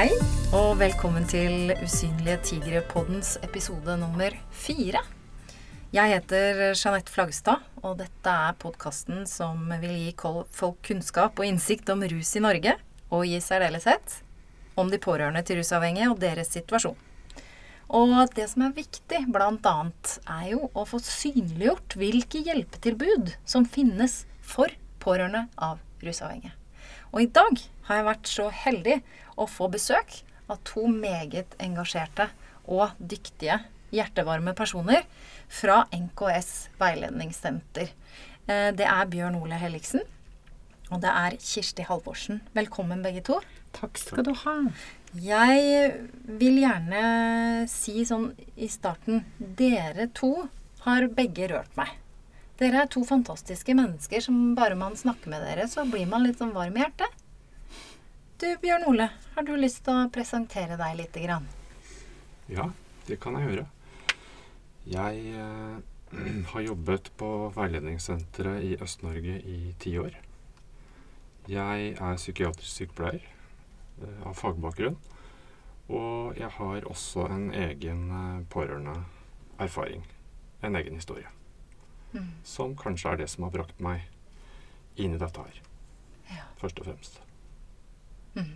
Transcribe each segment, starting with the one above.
Hei, og velkommen til Usynlige tigre-poddens episode nummer fire. Jeg heter Jeanette Flagstad, og dette er podkasten som vil gi folk kunnskap og innsikt om rus i Norge, og i særdeleshet om de pårørende til rusavhengige og deres situasjon. Og det som er viktig, bl.a., er jo å få synliggjort hvilke hjelpetilbud som finnes for pårørende av rusavhengige. Og i dag har jeg vært så heldig å få besøk av to meget engasjerte og dyktige, hjertevarme personer fra NKS veiledningssenter. Eh, det er Bjørn Ole Helliksen, og det er Kirsti Halvorsen. Velkommen, begge to. Takk skal du ha. Jeg vil gjerne si sånn i starten Dere to har begge rørt meg. Dere er to fantastiske mennesker som bare man snakker med dere, så blir man litt sånn varm i hjertet. Du, Bjørn Ole, har du lyst til å presentere deg litt? Grann? Ja, det kan jeg gjøre. Jeg eh, har jobbet på veiledningssenteret i Øst-Norge i ti år. Jeg er psykiatrisk sykepleier eh, av fagbakgrunn. Og jeg har også en egen eh, pårørendeerfaring. En egen historie. Mm. Som kanskje er det som har brakt meg inn i dette her. Ja. Først og fremst. Mm.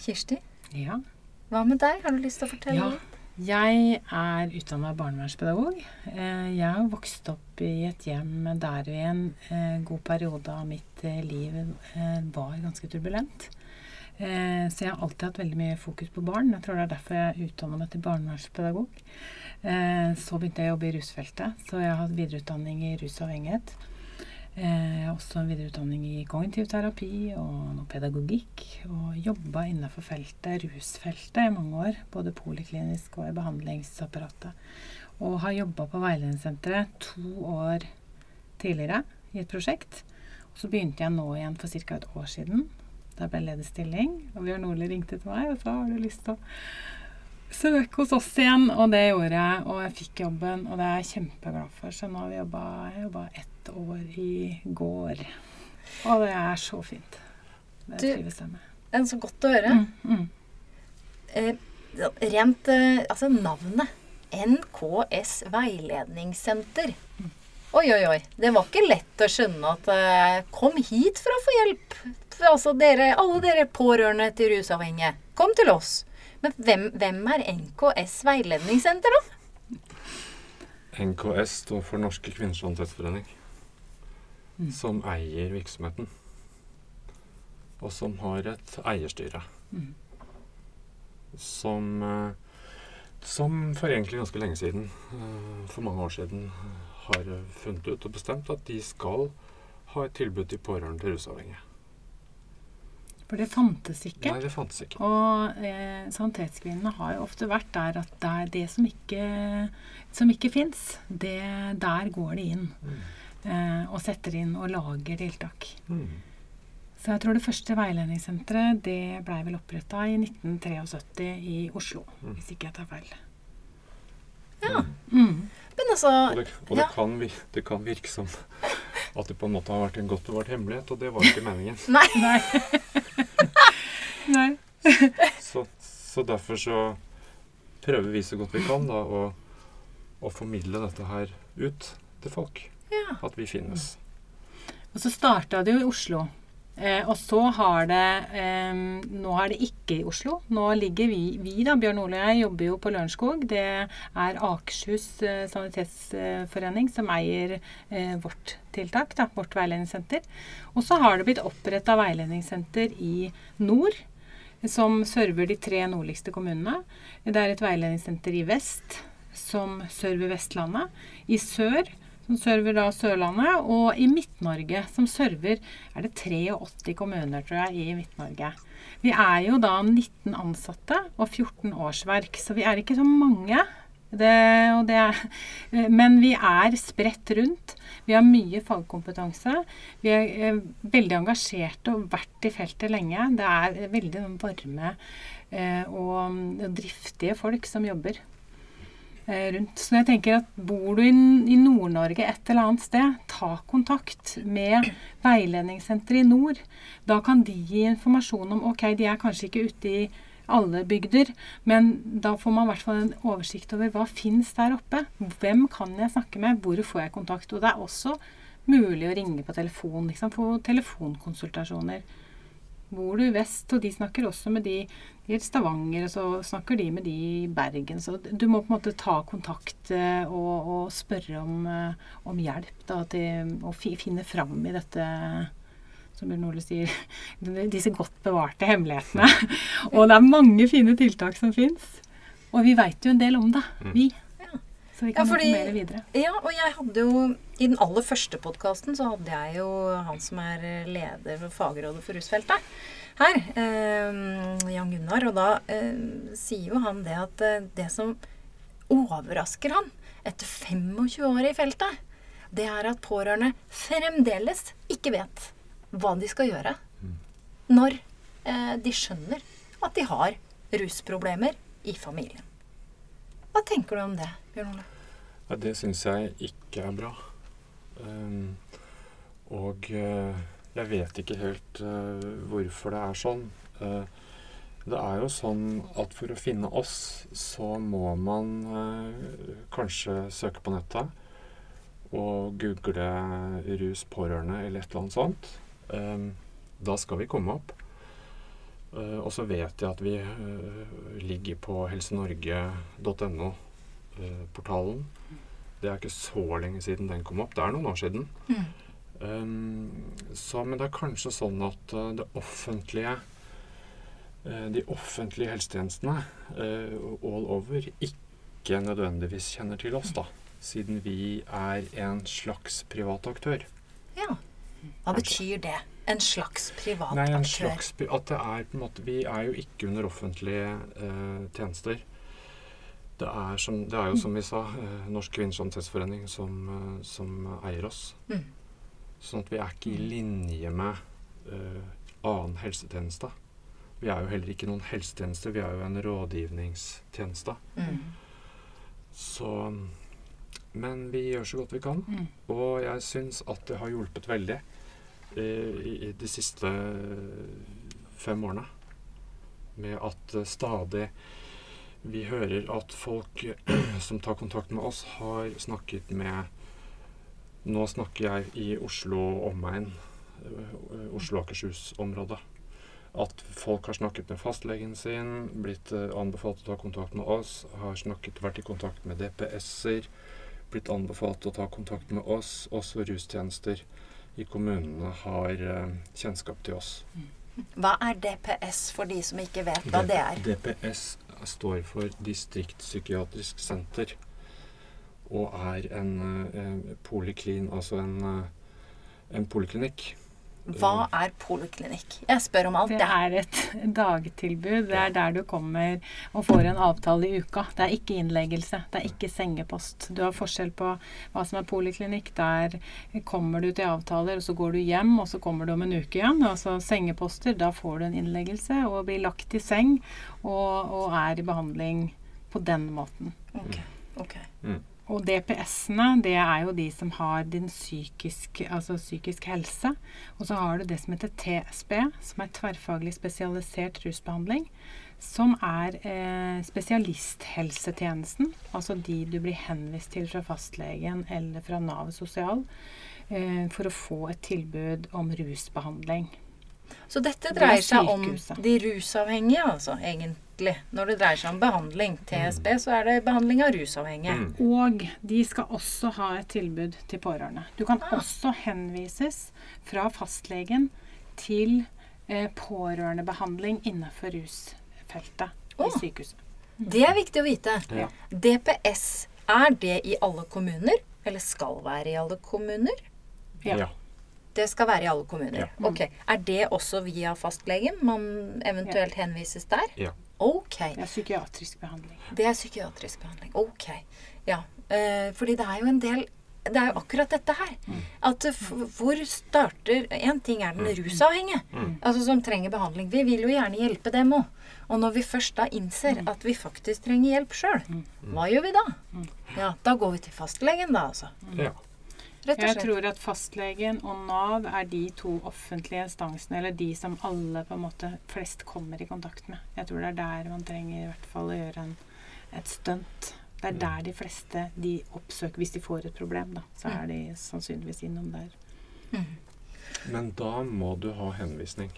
Kirsti? Ja? Hva med deg? Har du lyst til å fortelle ja. litt? Jeg er utdanna barnevernspedagog. Eh, jeg har vokst opp i et hjem der vi en eh, god periode av mitt eh, liv var ganske turbulent. Så jeg har alltid hatt veldig mye fokus på barn. Jeg tror det er derfor jeg utdanna meg til barnevernspedagog. Så begynte jeg å jobbe i rusfeltet, så jeg har hatt videreutdanning i rusavhengighet. Jeg har også en videreutdanning i kognitiv terapi og noe pedagogikk. Og jobba innenfor feltet, rusfeltet i mange år, både poliklinisk og i behandlingsapparatet. Og har jobba på veiledningssenteret to år tidligere i et prosjekt. Og så begynte jeg nå igjen for ca. et år siden. Der ble ledig stilling. Og Bjørn Ole ringte til meg og sa har du lyst til å søke hos oss igjen. Og det gjorde jeg, og jeg fikk jobben, og det er jeg kjempeglad for. Så nå har vi jobba ett år i går. Og det er så fint. Det trives jeg med. Det er så godt å høre. Mm, mm. Eh, rent eh, Altså navnet. NKS veiledningssenter. Mm. Oi, oi, oi. Det var ikke lett å skjønne at eh, Kom hit for å få hjelp. Altså dere, alle dere pårørende til rusavhengige. Kom til oss. Men hvem, hvem er NKS veiledningssenter, da? NKS står for Norske kvinners sanitetsforening. Mm. Som eier virksomheten. Og som har et eierstyre. Mm. Som, eh, som for egentlig ganske lenge siden, eh, for mange år siden, har funnet ut og bestemt at de skal ha et tilbud til pårørende til rusavhengige. For det fantes ikke. Nei, det fantes ikke. Og eh, sanitetskvinnene har jo ofte vært der at det er det som ikke, som ikke fins, der går de inn. Mm. Eh, og setter inn og lager tiltak. Mm. Så jeg tror det første veiledningssenteret det blei vel oppretta i 1973 i Oslo, mm. hvis ikke jeg tar feil. Ja. Mm. Men altså Og, det, og det, ja. kan, det, kan, virke som at det på en måte har vært en godt bevart hemmelighet, og det var ikke meningen. Nei. Nei. Nei. så, så, derfor så prøver vi så godt vi kan da å, å formidle dette her ut til folk. Ja. At vi finnes. Og så starta det jo i Oslo. Eh, og så har det eh, Nå er det ikke i Oslo. Nå ligger vi, vi da, Bjørn Ole og jeg, jobber jo på Lørenskog. Det er Akershus eh, sanitetsforening som eier eh, vårt tiltak, da, vårt veiledningssenter. Og så har det blitt oppretta veiledningssenter i nord. Som server de tre nordligste kommunene. Det er et veiledningssenter i vest som server Vestlandet. I sør som server da Sørlandet, og i Midt-Norge, som server er det 83 kommuner, tror jeg, i Midt-Norge. Vi er jo da 19 ansatte og 14 årsverk, så vi er ikke så mange. Det, det men vi er spredt rundt. Vi har mye fagkompetanse. Vi er eh, veldig engasjerte og vært i feltet lenge. Det er veldig varme eh, og driftige folk som jobber. Eh, rundt. Så jeg tenker at bor du i, Nord-Norge et eller annet sted, ta kontakt med veiledningssenteret i nord. Da kan de gi informasjon om Ok, de er kanskje ikke ute i alle bygder, men da får man i hvert fall en oversikt over hva fins der oppe. Hvem kan jeg snakke med? Hvor får jeg kontakt? Og det er også mulig å ringe på telefon. Liksom, få telefonkonsultasjoner. Bor du i vest, og de snakker også med de i Stavanger, og så snakker de med de i Bergen. Så du må på en måte ta kontakt eh, og, og spørre om, eh, om hjelp da, til å finne fram i dette som Bjørn Ole sier, disse godt bevarte hemmelighetene. og det er mange fine tiltak som fins. Og vi veit jo en del om det, mm. vi. Så vi kan ja, fordi, informere videre. Ja, og jeg hadde jo I den aller første podkasten så hadde jeg jo han som er leder for fagrådet for rusfeltet her, eh, Jan Gunnar. Og da eh, sier jo han det at eh, det som overrasker han etter 25 år i feltet, det er at pårørende fremdeles ikke vet hva de skal gjøre når eh, de skjønner at de har rusproblemer i familien. Hva tenker du om det, Bjørn Ole? Ja, det syns jeg ikke er bra. Um, og uh, jeg vet ikke helt uh, hvorfor det er sånn. Uh, det er jo sånn at for å finne oss, så må man kanskje søke på nettet og google rus pårørende eller et eller annet sånt. Um, da skal vi komme opp. og så vet jeg at vi ligger på helsenorge.no portalen. Det er ikke så lenge siden den kom opp. Det er noen år siden. Mm. Um, så, men det er kanskje sånn at uh, det offentlige uh, De offentlige helsetjenestene all over ikke nødvendigvis kjenner til oss, da. Siden vi er en slags privat aktør. Ja. Hva betyr det? En slags privat Nei, en aktør? Slags, at det er på en måte Vi er jo ikke under offentlige tjenester. Det er, som, det er, jo som vi sa, Norsk Norsk kvinnesanitettsforening som, eh, som, eier oss. Mm. Sånn at vi er ikke i linje med uh, annen helsetjeneste. Vi er jo heller ikke noen helsetjeneste, vi er jo en rådgivningstjeneste. Mm. Så Men vi gjør så godt vi kan. Mm. Og jeg syns at det har hjulpet veldig uh, i, i de siste fem årene. Med at stadig vi hører at folk som tar kontakt med oss, har snakket med Nå snakker jeg i Oslo omegn, eh, Oslo og Akershus-området. At folk har snakket med fastlegen sin, blitt eh, anbefalt å ta kontakt med oss, har snakket, vært i kontakt med DPS-er, blitt anbefalt å ta kontakt med oss. Også rustjenester i kommunene har uh, kjennskap til oss. Hva er DPS for de som ikke vet hva det er? DPS står for distriktspsykiatrisk senter. Og er en, en eh, poliklin, altså en, eh, en poliklinikk. Hva er poliklinikk? Jeg spør om alt, Det er et dagtilbud. Det er der du kommer og får en avtale i uka. Det er ikke innleggelse. Det er ikke sengepost. Du har forskjell på hva som er poliklinikk. Der kommer du til avtaler, og så går du hjem, og så kommer du om en uke igjen. Altså sengeposter, da får du en innleggelse og blir lagt i seng og, og er i behandling på den måten. Ok. okay. Mm. Og DPS-ene, det er jo de som har din psykisk, altså psykisk helse. Og så har du det som heter TSB, som er tverrfaglig spesialisert rusbehandling. Som er eh, spesialisthelsetjenesten, altså de du blir henvist til fra fastlegen eller fra Nav sosial eh, for å få et tilbud om rusbehandling. Så dette dreier seg om de rusavhengige, altså, egentlig. Når det dreier seg om behandling. TSB, mm. så er det behandling av rusavhengige. Mm. Og de skal også ha et tilbud til pårørende. Du kan ah. også henvises fra fastlegen til eh, pårørendebehandling innenfor rusfeltet oh. i sykehuset. Det er viktig å vite. Ja. DPS, er det i alle kommuner? Eller skal være i alle kommuner? Ja. ja. Det skal være i alle kommuner. Ja. Ok. Er det også via fastlegen man eventuelt ja. henvises der? Ja. Ok. Det er psykiatrisk behandling. Det er psykiatrisk behandling. Ok. Ja. Eh, fordi det er jo en del det er jo akkurat dette her. At f hvor starter En ting er den rusavhengige, altså som trenger behandling. Vi vil jo gjerne hjelpe dem òg. Og når vi først da innser at vi faktisk trenger hjelp sjøl, hva gjør vi da? Ja, da går vi til fastlegen, da, altså. Ja. Rett og Jeg tror at fastlegen og Nav er de to offentlige instansene, eller de som alle på en måte flest kommer i kontakt med. Jeg tror det er der man trenger i hvert fall å gjøre en, et stunt. Det er der de fleste de oppsøker hvis de får et problem, da. Så er de sannsynligvis innom der. Mm. Men da må du ha henvisning.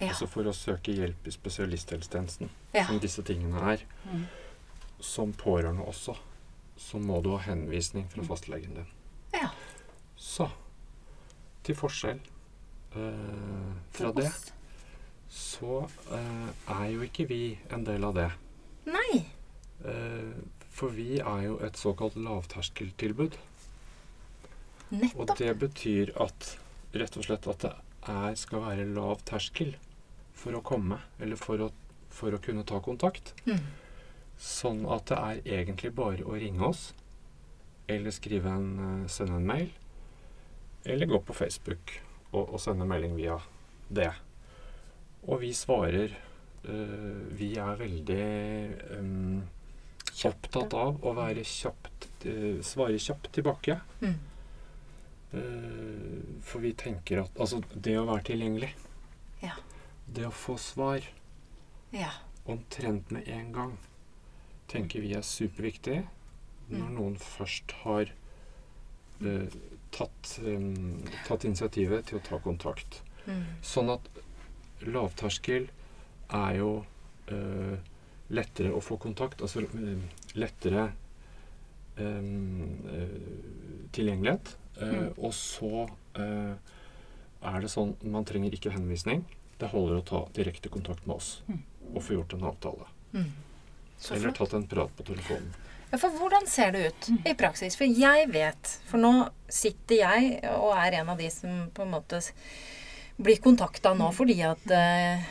Ja. Altså for å søke hjelp i spesialisthelsetjenesten, Ja. som disse tingene er, Mm. som pårørende også, så må du ha henvisning fra fastlegen din. ja. Så til forskjell eh, fra det, så eh, er jo ikke vi en del av det. Nei. Eh, for vi er jo et såkalt lavterskeltilbud. Nettopp. Og det betyr at rett og slett at det er, skal være lav terskel for å komme, eller for å, for å kunne ta kontakt. Mm. Sånn at det er egentlig bare å ringe oss, eller skrive en, eh, sende en mail, eller gå på Facebook og, og sende melding via det. Og vi svarer Uh, Vi er veldig um, opptatt av å være kjapt, uh, svare kjapt tilbake. Mm. Uh, for vi tenker at Altså, det å være tilgjengelig Ja. Det å få svar Ja. omtrent med en gang tenker vi er superviktig når Mm. noen først har tatt, tatt initiativet til å ta kontakt. Mm. Sånn at lavterskel er jo eh, lettere å få kontakt, altså lettere eh, tilgjengelighet. Eh, Mm. Og så uh, er det sånn man trenger ikke henvisning. Det holder å ta direkte kontakt med oss Mm. og få gjort en avtale. Mm. Eller tatt en prat på telefonen. Ja, for hvordan ser det ut Mm. i praksis? For jeg vet For nå sitter jeg og er en av de som på en måte blir kontakta nå fordi at eh,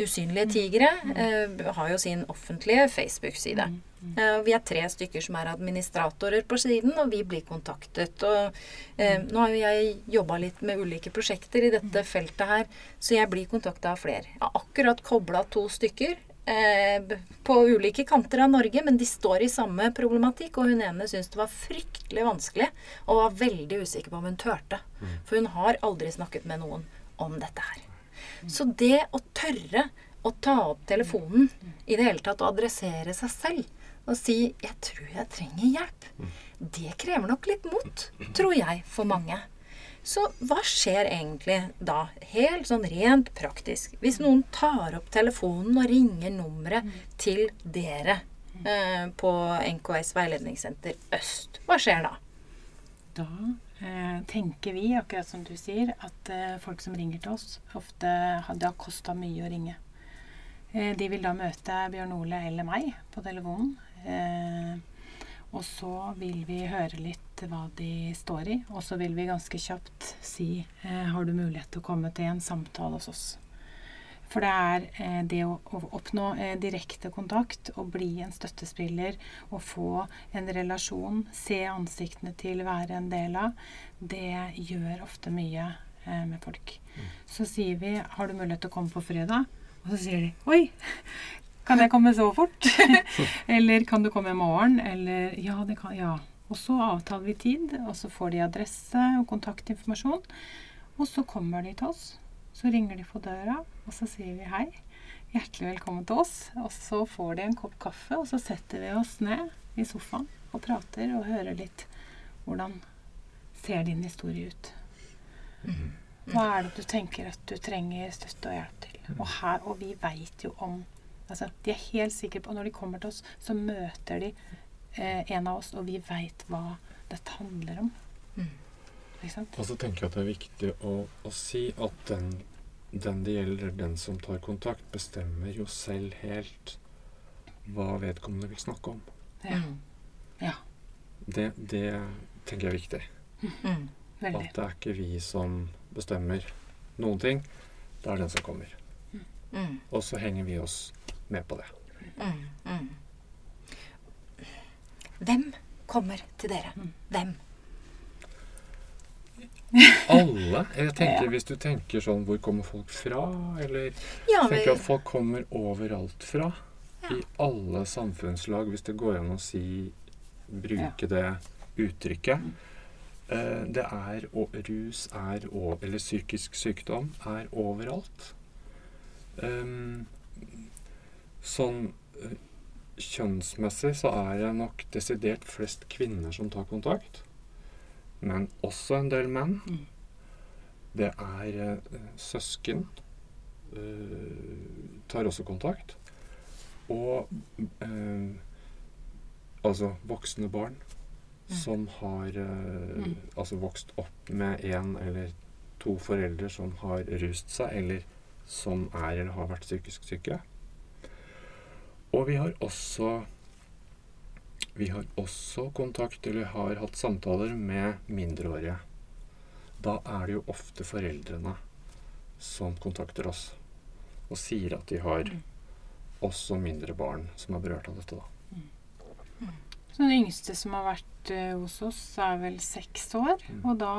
Usynlige tigre uh, har jo sin offentlige Facebook-side. Mm. Mm. Eh, vi er tre stykker som er administratorer på siden, og vi blir kontaktet. Og nå har jo jeg jobba litt med ulike prosjekter i dette feltet her, så jeg blir kontakta av flere. Jeg har akkurat kobla to stykker på ulike kanter av Norge, men de står i samme problematikk. Og hun ene syntes det var fryktelig vanskelig, og var veldig usikker på om hun turte. For hun har aldri snakket med noen om dette her. Så det å tørre å ta opp telefonen i det hele tatt og adressere seg selv og si 'jeg tror jeg trenger hjelp', det krever nok litt mot, tror jeg, for mange. Så hva skjer egentlig da, helt sånn rent praktisk, hvis noen tar opp telefonen og ringer nummeret til dere eh, på NKS veiledningssenter Øst? Hva skjer da? Da eh, tenker vi, akkurat som du sier, at eh, folk som ringer til oss, ofte har- det har kosta mye å ringe. Eh, de vil da møte Bjørn Ole eller meg på telefonen. Eh, og så vil vi høre litt hva de står i, og så vil vi ganske kjapt si eh, har du mulighet til å komme til en samtale hos oss. For det er eh, det å, å oppnå eh, direkte kontakt og bli en støttespiller og få en relasjon, se ansiktene til være en del av, det gjør ofte mye eh, med folk. Så sier vi 'Har du mulighet til å komme på fredag?' Og så sier de 'Oi, kan jeg komme så fort?' eller 'Kan du komme i morgen?' Eller 'Ja, det kan Ja'. Og så avtaler vi tid, og så får de adresse og kontaktinformasjon. Og så kommer de til oss. Så ringer de på døra, og så sier vi hei. Hjertelig velkommen til oss. Og så får de en kopp kaffe, og så setter vi oss ned i sofaen og prater og hører litt hvordan ser din historie ut. Hva er det du tenker at du trenger støtte og hjelp til? Og, her, og vi veit jo om altså, De er helt sikre på Når de kommer til oss, så møter de eh, en av oss, og vi veit hva dette handler om. Mm. Ikke sant? Og så tenker jeg at det er viktig å, å si at den, den det gjelder, den som tar kontakt, bestemmer jo selv helt hva vedkommende vil snakke om. Ja. Mm. ja. Det, det tenker jeg er viktig. Mm. Veldig. At det er ikke vi som bestemmer noen ting. Det er den som kommer. Mm. Og så henger vi oss med på det. Mm. Mm. Hvem kommer til dere? Mm. Hvem? Alle. Jeg tenker Ja. Hvis du tenker sånn Hvor kommer folk fra? Eller Ja, jeg tenker at folk kommer overalt fra. Ja. I alle samfunnslag, hvis det går an å si Bruke det uttrykket. Eh, det er og Rus er og, Eller psykisk sykdom er overalt. Um, sånn eh, kjønnsmessig så er det nok desidert flest kvinner som tar kontakt. Men også en del menn. Mm. Det er eh, søsken eh, tar også kontakt. Og altså voksne barn Mm. som har Mm. altså vokst opp med en eller to foreldre som har rust seg, eller som er eller har vært psykisk syke. Og vi har også vi har også kontakt, eller har hatt samtaler med mindreårige. Da er det jo ofte foreldrene som kontakter oss og sier at de har Mm. også mindre barn som er berørt av dette. da. Så den yngste som har vært eh, hos oss, er vel seks år. Mm. Og da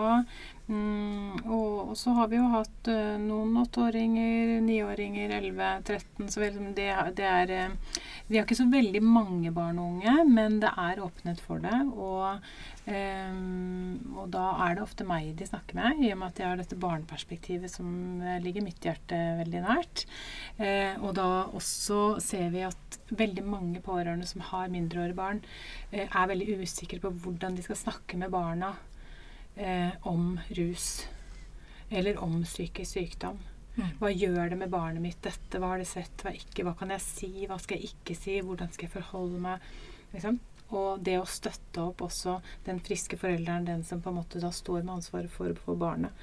mm, og, og så har vi jo hatt uh, noen åtteåringer, niåringer, 11, 13 Så vel, det, det er eh, Vi har ikke så veldig mange barn og unge, men det er åpnet for det. Og, um, og da er det ofte meg de snakker med, i og med at jeg har dette barneperspektivet som ligger mitt hjerte veldig nært. Uh, og da også ser vi at veldig mange pårørende som har mindreårige barn, uh, er veldig usikre på hvordan de skal snakke med barna eh, om rus eller om psykisk sykdom. Mm. Hva gjør det med barnet mitt, dette? Hva har det sett, hva ikke? Hva kan jeg si, hva skal jeg ikke si? Hvordan skal jeg forholde meg? Liksom. Og det å støtte opp også den friske forelderen, den som på en måte da står med ansvaret for, for barnet.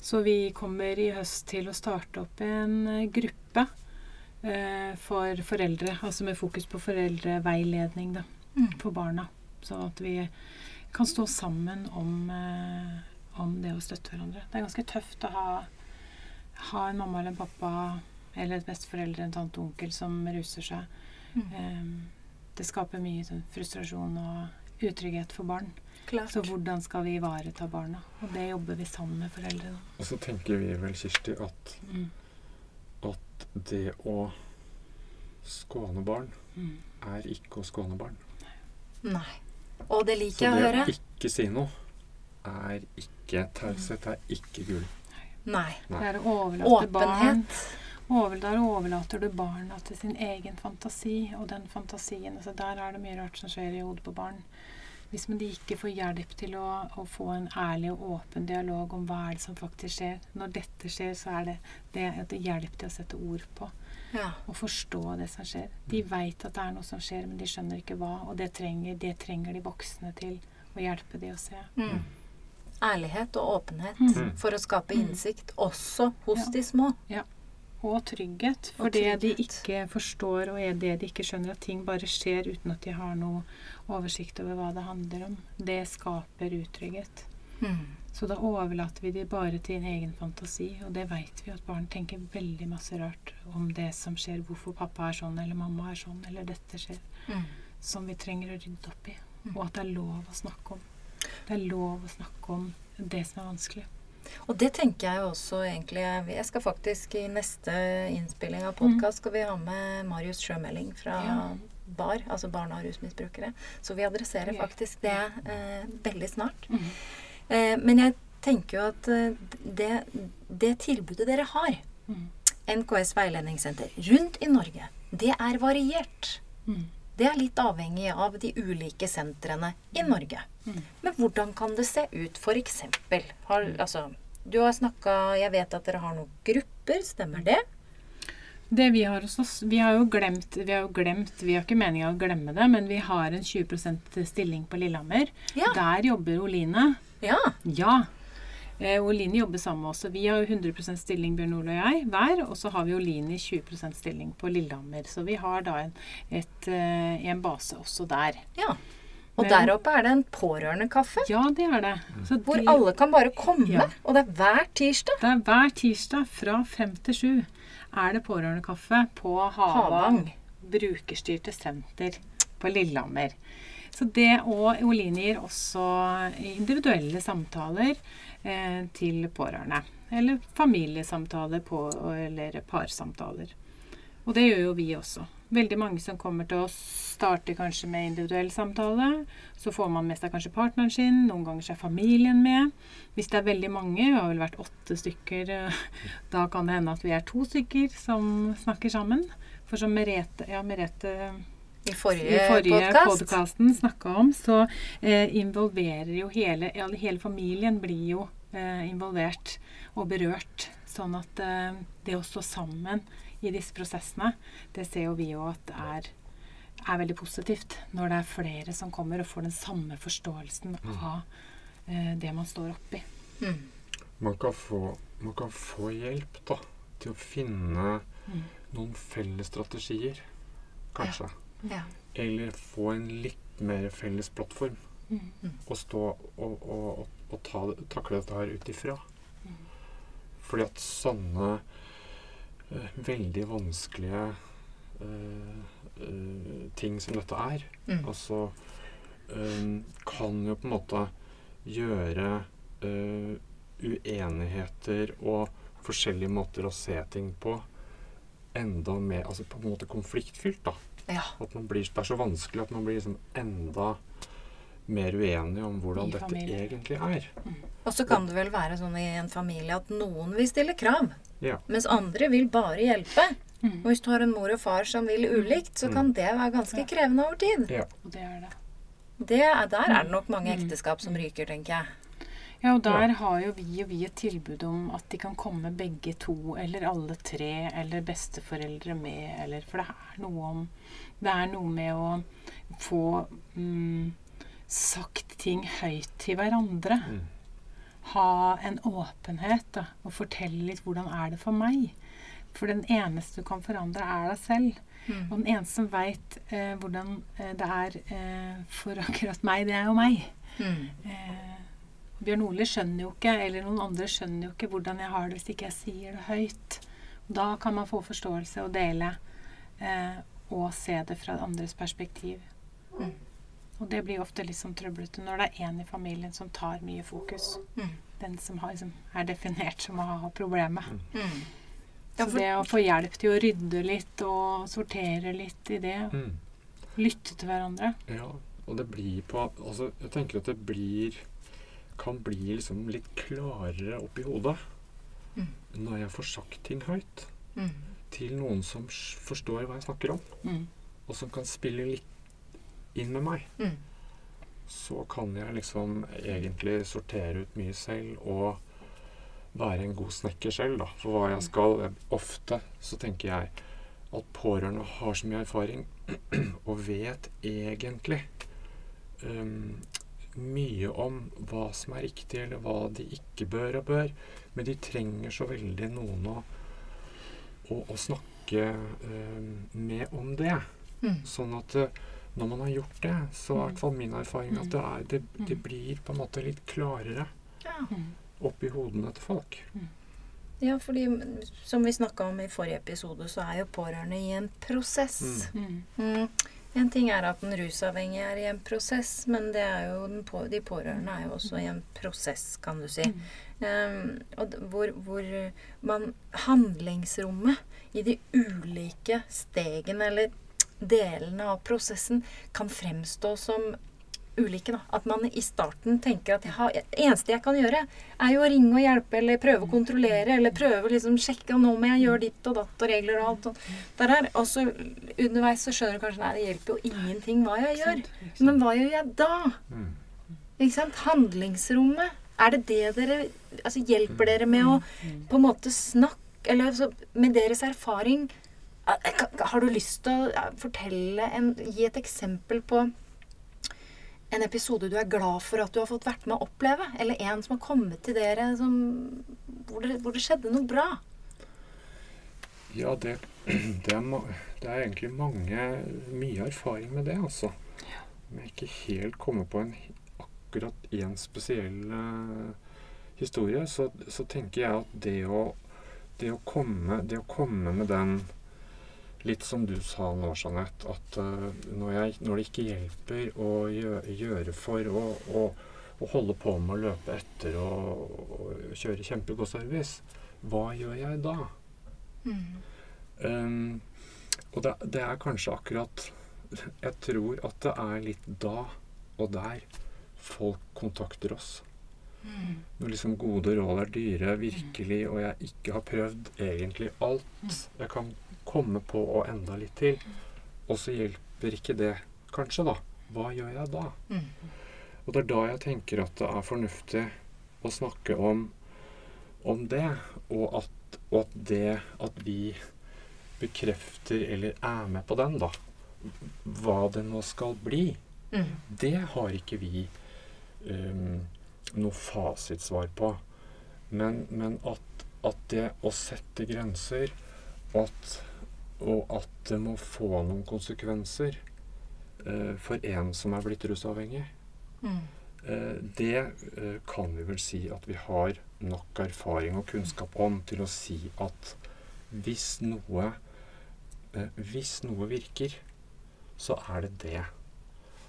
Så vi kommer i høst til å starte opp en eh, gruppe eh, for foreldre, altså med fokus på foreldreveiledning da, Mm. for barna. Sånn at vi kan stå sammen om, eh, om det å støtte hverandre. Det er ganske tøft å ha, ha en mamma eller en pappa eller et besteforeldre, en tante og onkel som ruser seg. Mm. Eh, det skaper mye sånn, frustrasjon og utrygghet for barn. Klart. Så hvordan skal vi ivareta barna? Og det jobber vi sammen med foreldrene. Og så tenker vi vel, Kirsti, at, Mm. at det å skåne barn Mm. er ikke å skåne barn. Nei. Nei. Og det Så liker jeg å det å ikke si noe er ikke Taushet er ikke gull. Nei. Nei. Det er å overlate barn Åpenhet. over, Der overlater du barna til sin egen fantasi, og den fantasien altså Der er det mye rart som skjer i hodet på barn. Hvis man de ikke får hjelp til å, å få en ærlig og åpen dialog om hva er det som faktisk skjer Når dette skjer, så er det, det er hjelp til å sette ord på Ja. og forstå det som skjer. De veit at det er noe som skjer, men de skjønner ikke hva. Og det trenger, det trenger de voksne til å hjelpe de å se. Mm. Ærlighet og åpenhet Mm. for å skape Mm. innsikt, også hos Ja. de små. Ja. Og trygghet. For Og det de ikke forstår, og er det de ikke skjønner, at ting bare skjer uten at de har noe oversikt over hva det handler om, det skaper utrygghet. Mm. Så da overlater vi de bare til en egen fantasi, og det veit vi at barn tenker veldig masse rart om det som skjer, hvorfor pappa er sånn, eller mamma er sånn, eller dette skjer, Mm. som vi trenger å rydde opp i. Mm. Og at det er lov å snakke om. Det er lov å snakke om det som er vanskelig. Og det tenker jeg også egentlig Jeg skal faktisk i neste innspilling av Mm. podkast skal vi ha med Marius Sjømelding fra Ja. BAR, altså barne- og rusmisbrukere. Så vi adresserer faktisk det eh, veldig snart. Mm. Eh, men jeg tenker jo at eh, det, det tilbudet dere har, Mm. NKS veiledningssenter, rundt i Norge, det er variert. Mm. Det er litt avhengig av de ulike sentrene i Norge. Mm. Men hvordan kan det se ut, for eksempel? Har, altså, du har snakka Jeg vet at dere har noen grupper, stemmer det? Det vi har hos oss Vi har jo glemt Vi har jo glemt, vi har ikke meninga å glemme det, men vi har en 20% stilling på Lillehammer. Ja. Der jobber Oline. Ja. Ja. Eh, Oline jobber sammen med oss. Vi har jo 100% stilling, Bjørn Ole og jeg, hver. Og så har vi Oline i 20% stilling på Lillehammer. Så vi har da en, et, eh, en base også der. ja. Og der oppe er det en pårørendekaffe. Ja, det er det. Så Hvor de- alle kan bare komme. Ja. Og det er hver tirsdag. Det er hver tirsdag fra fem til sju er det pårørendekaffe på Havang Havang. brukerstyrte senter på Lillehammer. Så det og Oline gir også individuelle samtaler eh, til pårørende. Eller familiesamtaler på, eller parsamtaler. Og det gjør jo vi også. Veldig mange som kommer til oss, starter kanskje med individuell samtale. Så får man med seg kanskje partneren sin. Noen ganger er familien med. Hvis det er veldig mange, vi har vel vært åtte stykker, da kan det hende at vi er to stykker som snakker sammen. For som Merete, ja, Merete I forrige, i forrige podkast. podkasten snakka om, så eh, involverer jo hele Hele familien blir jo eh, involvert og berørt. Sånn at eh, det å stå sammen i disse prosessene, det ser jo vi jo at er, er veldig positivt. Når det er flere som kommer og får den samme forståelsen av eh, det man står oppi. Mm. Man kan få, man kan få hjelp da, til å finne Mm. noen felles strategier, kanskje. Ja. Eller få en litt mer felles plattform Mm. og stå og, og, og, ta, takle dette her ut ifra. Mm. Fordi at sånne uh, veldig vanskelige uh, uh, ting som dette er, Mm. altså um, kan jo på en måte gjøre uenigheter og forskjellige måter å se ting på enda mer altså på en måte konfliktfylt. da. Ja. At man blir, det er så vanskelig at man blir liksom enda mer uenig om hvordan dette egentlig er. Og så kan det vel være sånn i en familie at noen vil stille krav, Ja. mens andre vil bare hjelpe. Mm. Og hvis du har en mor og far som vil ulikt, så kan det være ganske krevende over tid. ja. Og det er det. Det er, der er det nok mange Mm. ekteskap som ryker, tenker jeg. Ja, og der har jo vi og vi et tilbud om at de kan komme begge to, eller alle tre, eller besteforeldre med, eller For det er noe om Det er noe med å få mm, sagt ting høyt til hverandre. Mm. Ha en åpenhet, da, og fortelle litt hvordan er det for meg. For den eneste du kan forandre, er deg selv. Mm. Og den eneste som veit eh, hvordan eh, det er eh, for akkurat meg, det er jo meg. Mm. Eh, Bjørn Ole skjønner jo ikke, eller noen andre skjønner jo ikke hvordan jeg har det hvis ikke jeg sier det høyt. Da kan man få forståelse og dele, eh, og se det fra andres perspektiv. Mm. Og det blir ofte litt sånn trøblete når det er en i familien som tar mye fokus. Mm. Den som har, liksom, er definert som å ha problemet. Mm. Så det å få hjelp til å rydde litt og sortere litt i det, Mm. lytte til hverandre ja. Og det blir på Altså, jeg tenker at det blir Kan bli liksom litt klarere oppi hodet Mm. når jeg får sagt ting høyt mm. til noen som forstår hva jeg snakker om, mm. og som kan spille litt inn med meg. Mm. så kan jeg liksom egentlig sortere ut mye selv og være en god snekker selv, da. For hva jeg skal Ofte så tenker jeg at pårørende har så mye erfaring og vet egentlig um, mye om hva som er riktig, eller hva de ikke bør og bør. Men de trenger så veldig noen å, å, å snakke um, med om det. Mm. Sånn at eh, når man har gjort det, så er i hvert fall min erfaring at det, er, det, det blir på en måte litt klarere Ja. Mm. oppi hodene til folk. ja, fordi som vi snakka om i forrige episode, så er jo pårørende i en prosess. Mm. Mm. En ting er at den rusavhengige er i en prosess, men det er på, de pårørende er jo også i en prosess, kan du si. Um, hvor, hvor man Handlingsrommet i de ulike stegene eller delene av prosessen kan fremstå som ulike. da. At man i starten tenker at har, det eneste jeg kan gjøre, er jo å ringe og hjelpe eller prøve å kontrollere eller prøve å liksom sjekke og nå må jeg gjøre ditt og datt og regler og alt. Og, der her. og så underveis så skjønner du kanskje nei, det hjelper jo ingenting hva jeg gjør. Men hva gjør jeg da? Mm. Ikke sant? Handlingsrommet. Er det det dere altså Hjelper dere med å på en måte snakke Eller altså, med deres erfaring Har du lyst til å fortelle en, Gi et eksempel på en episode du er glad for at du har fått vært med å oppleve? Eller en som har kommet til dere som, hvor, det, hvor det skjedde noe bra? Ja, det, det, er, det er egentlig mange Mye erfaring med det, altså. Men jeg ikke helt kommer på en akkurat én spesiell uh, historie, så, så tenker jeg at det å, det å komme Det å komme med den litt som du sa nå, Jeanette, at uh, når, jeg, når, det ikke hjelper å gjøre, for å, å, å, holde på med å løpe etter og, og kjøre kjempegod service, hva gjør jeg da? Mm. Um, og det, det, er kanskje akkurat Jeg tror at det er litt da og der folk kontakter oss. Mm. Når liksom gode råd er dyre, virkelig, og jeg ikke har prøvd egentlig alt jeg kan komme på og enda litt til, og så hjelper ikke det kanskje, da. Hva gjør jeg da? Og det er da jeg tenker at det er fornuftig å snakke om, om det, og at, og at det at vi bekrefter eller er med på den, da, hva det nå skal bli, mm. det har ikke vi um, noe fasitsvar på. Men, men at, at, det å sette grenser, og at, og at det må få noen konsekvenser eh, for en som er blitt rusavhengig, mm. Eh, det eh, kan vi vel si at vi har nok erfaring og kunnskap om til å si at hvis noe Hvis noe virker, så er det det.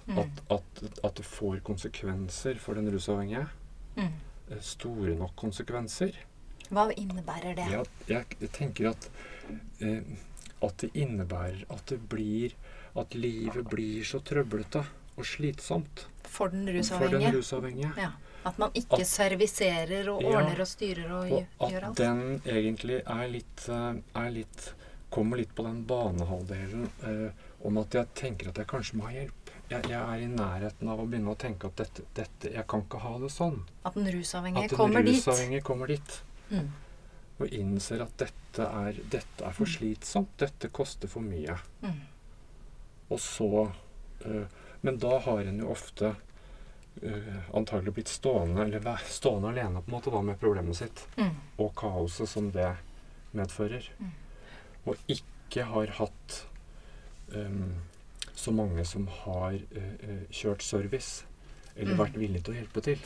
Mm. At, at, at, det får konsekvenser for den rusavhengige. Mm. Eh, store nok konsekvenser. Hva innebærer det? Ja, jeg, jeg, tenker at, eh, at det innebærer at det blir At livet blir så trøblete og slitsomt. For den rusavhengige. For den rusavhengige. Ja. At man ikke at, serviserer og ordner ja, og styrer og, og gjør alt. At den egentlig er litt, eh, er litt Kommer litt på den banehalvdelen eh, om at jeg tenker at jeg kanskje må ha hjelp jeg, jeg, er i nærheten av å begynne å tenke at dette, dette Jeg kan ikke ha det sånn. At den rusavhengige kommer dit. At den rusavhengige kommer dit. Mm. Og innser at dette er, dette er for mm. slitsomt. Dette koster for mye. Mm. Og så øh, Men da har en jo ofte øh, antagelig blitt stående eller stående alene på en måte da med problemet sitt. Mm. Og kaoset som det medfører. Mm. Og ikke har hatt um, så mange som har uh, kjørt service, eller mm. vært villige til å hjelpe til.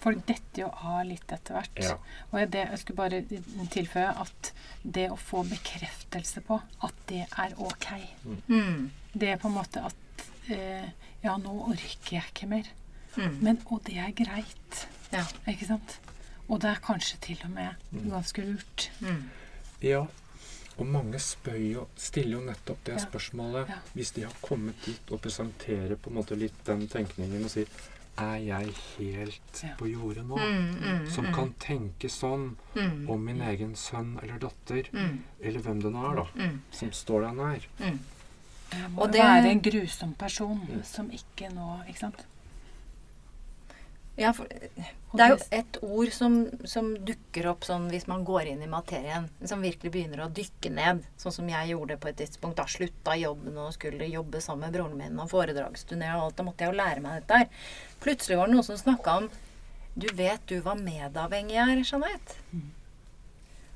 Mm. For dette jo av litt etter hvert. Ja. Og det, jeg skulle bare tilføye at det å få bekreftelse på at det er ok mm. mm. Det er på en måte at eh, Ja, nå orker jeg ikke mer. Mm. Men Og det er greit. Ja. Ikke sant? Og det er kanskje til og med mm. ganske lurt. Ja. Og mange jo, stiller jo nettopp det ja. spørsmålet ja. hvis de har kommet dit og presenterer på en måte litt den tenkningen og sier er jeg helt ja. på jordet nå? Mm, mm, som mm. kan tenke sånn mm. om min egen sønn eller datter, mm. eller hvem det nå er, da, mm. som står deg nær. Og det være en grusom person som ikke nå Ikke sant? Ja, for det er jo et ord som, som, dukker opp sånn hvis man går inn i materien. Som virkelig begynner å dykke ned. Sånn som jeg gjorde på et tidspunkt. Da slutta jobben og skulle jobbe sammen med broren min og foredragsturné og alt. Da måtte jeg jo lære meg dette her. Plutselig var det noen som snakka om Du vet du hva medavhengig er, Jeanette? Mm.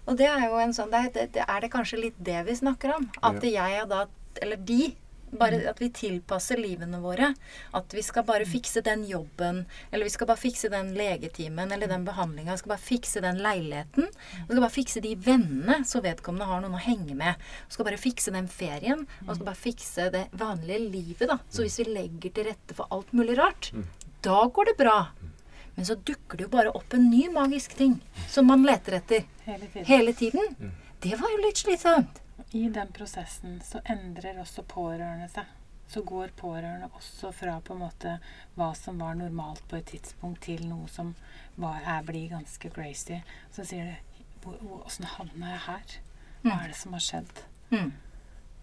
Og det er jo en sånn det er, det, er det kanskje litt det vi snakker om? At jeg er da Eller de bare at vi tilpasser livene våre. At vi skal bare fikse den jobben, eller vi skal bare fikse den legetimen eller den behandlinga. Vi skal bare fikse den leiligheten. Vi skal bare fikse de vennene, så vedkommende har noen å henge med. Vi skal bare fikse den ferien. Og vi skal bare fikse det vanlige livet, da. Så hvis vi legger til rette for alt mulig rart, da går det bra. Men så dukker det jo bare opp en ny magisk ting som man leter etter hele tiden. Hele tiden. Det var jo litt slitsomt. I den prosessen så endrer også pårørende seg. Så går pårørende også fra på en måte hva som var normalt på et tidspunkt, til noe som var, er, blir ganske crazy. Så sier de Åssen havna jeg her? Hva mm. er det som har skjedd? Mm.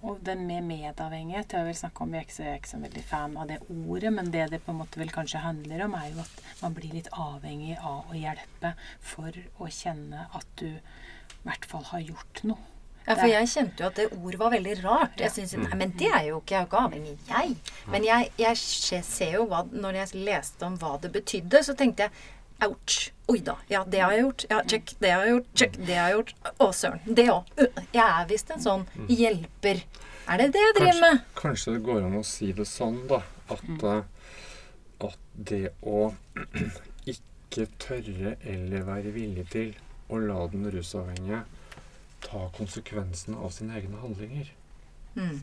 Og den med medavhengighet Jeg vil snakke om, jeg er ikke så veldig fan av det ordet, men det det på en måte vel kanskje handler om, er jo at man blir litt avhengig av å hjelpe for å kjenne at du i hvert fall har gjort noe. Ja, for jeg kjente jo at det ordet var veldig rart. Jeg synes, nei, Men det er jo ikke, jeg er jo ikke avhengig, jeg. Men jeg, jeg, ser jo hva Når jeg leste om hva det betydde, så tenkte jeg Ouch. Oi da. Ja, det har jeg gjort. Ja, check. Det har jeg gjort. Check. Det har jeg gjort. Å, søren. Det òg. Jeg er visst en sånn hjelper. Er det det jeg driver med? Kanskje det går an å si det sånn, da. At, mm. at det å ikke tørre eller være villig til å la den rusavhengige ta konsekvensene av sine egne handlinger. Mm.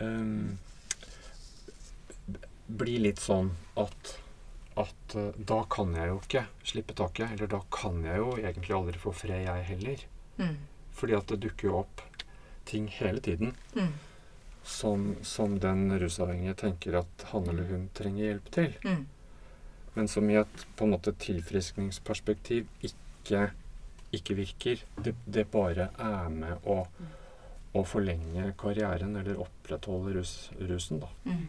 um, bli litt sånn at at uh, da kan jeg jo ikke slippe taket. Eller da kan jeg jo egentlig aldri få fred, jeg heller. Mm. Fordi at det dukker jo opp ting hele tiden Mm. som, som den rusavhengige tenker at han eller hun trenger hjelp til. Mm. Men som i et på en måte tilfriskningsperspektiv ikke, ikke virker. Det, det bare er med å, å forlenge karrieren eller opprettholde rus, rusen, da. Mm.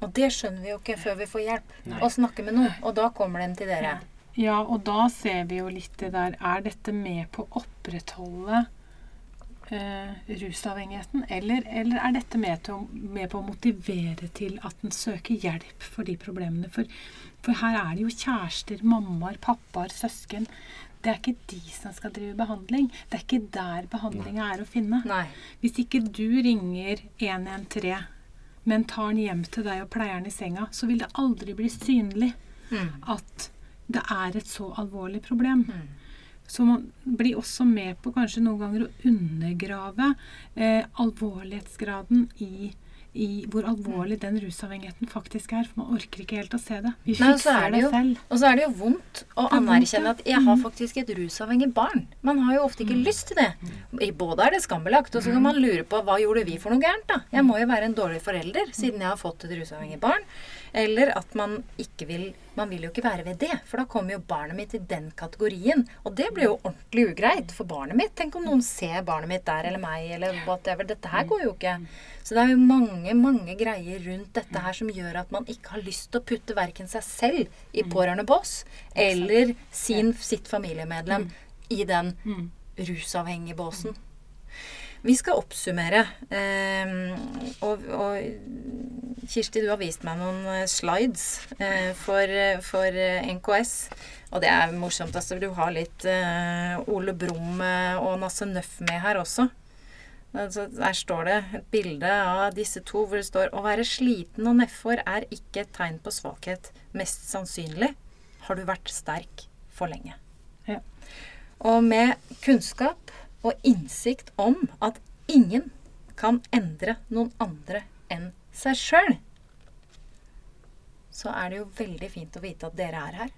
Og det skjønner vi jo ikke før vi får hjelp Nei. og snakker med noen. Og da kommer de til dere. Ja, og da ser vi jo litt det der Er dette med på å opprettholde eh, rusavhengigheten? Eller, eller er dette med, til, å- med på å motivere til at en søker hjelp for de problemene? For, for her er det jo kjærester, mammaer, pappaer, søsken. Det er ikke de som skal drive behandling. Det er ikke der behandlinga er å finne. Nei. Hvis ikke du ringer 113, men tar den hjem til deg og pleier den i senga, så vil det aldri bli synlig Mm. at det er et så alvorlig problem. Mm. Så man blir også med på kanskje noen ganger å undergrave eh, alvorlighetsgraden i, i hvor alvorlig den rusavhengigheten faktisk er. For man orker ikke helt å se det. Vi fikser er det det, jo- selv. Og så er det jo vondt å er anerkjenne at jeg har faktisk et rusavhengig barn. Man har jo ofte ikke lyst til det. Både er det skambelagt, og så kan man lure på hva gjorde vi for noe gærent, da? Jeg må jo være en dårlig forelder siden jeg har fått et rusavhengig barn. Eller at man ikke vil Man vil jo ikke være ved det, for da kommer jo barnet mitt i den kategorien. Og det blir jo ordentlig ugreit for barnet mitt. Tenk om noen ser barnet mitt der, eller meg, eller whatever. Dette her går jo ikke. Så det er jo mange, mange greier rundt dette her som gjør at man ikke har lyst til å putte verken seg selv i pårørendebås eller sin, sitt familiemedlem i den Mm. rusavhengige båsen. Vi skal oppsummere. ehm, og, og Kirsti, du har vist meg noen eh, slides eh, for, eh, for NKS. Og det er morsomt. altså Du har litt Ole Brumm og Nasse Nøff med her også. Altså, der står det et bilde av disse to hvor det står Å være sliten og nedfor er ikke et tegn på svakhet. Mest sannsynlig har du vært sterk for lenge. Ja. Og med kunnskap og innsikt om at ingen kan endre noen andre enn seg sjøl, så er det jo veldig fint å vite at dere er her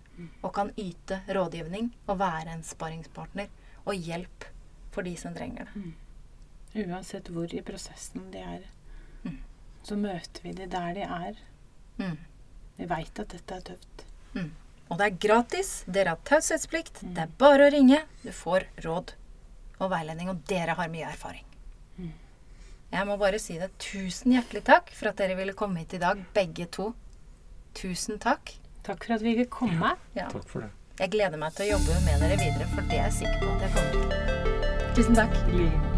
og kan yte rådgivning og være en sparringspartner og hjelp for de som trenger det. Uansett hvor i prosessen de er, Mm. så møter vi de der de er. Mm. Vi veit at dette er tøft. Og det er gratis. Dere har taushetsplikt. Det er bare å ringe. Du får råd og veiledning, og dere har mye erfaring. Jeg må bare si det. Tusen hjertelig takk for at dere ville komme hit i dag, begge to. Tusen takk. Takk for at vi fikk komme. Ja. Takk for det. Jeg gleder meg til å jobbe med dere videre, for det er jeg sikker på at jeg kommer til. Tusen takk.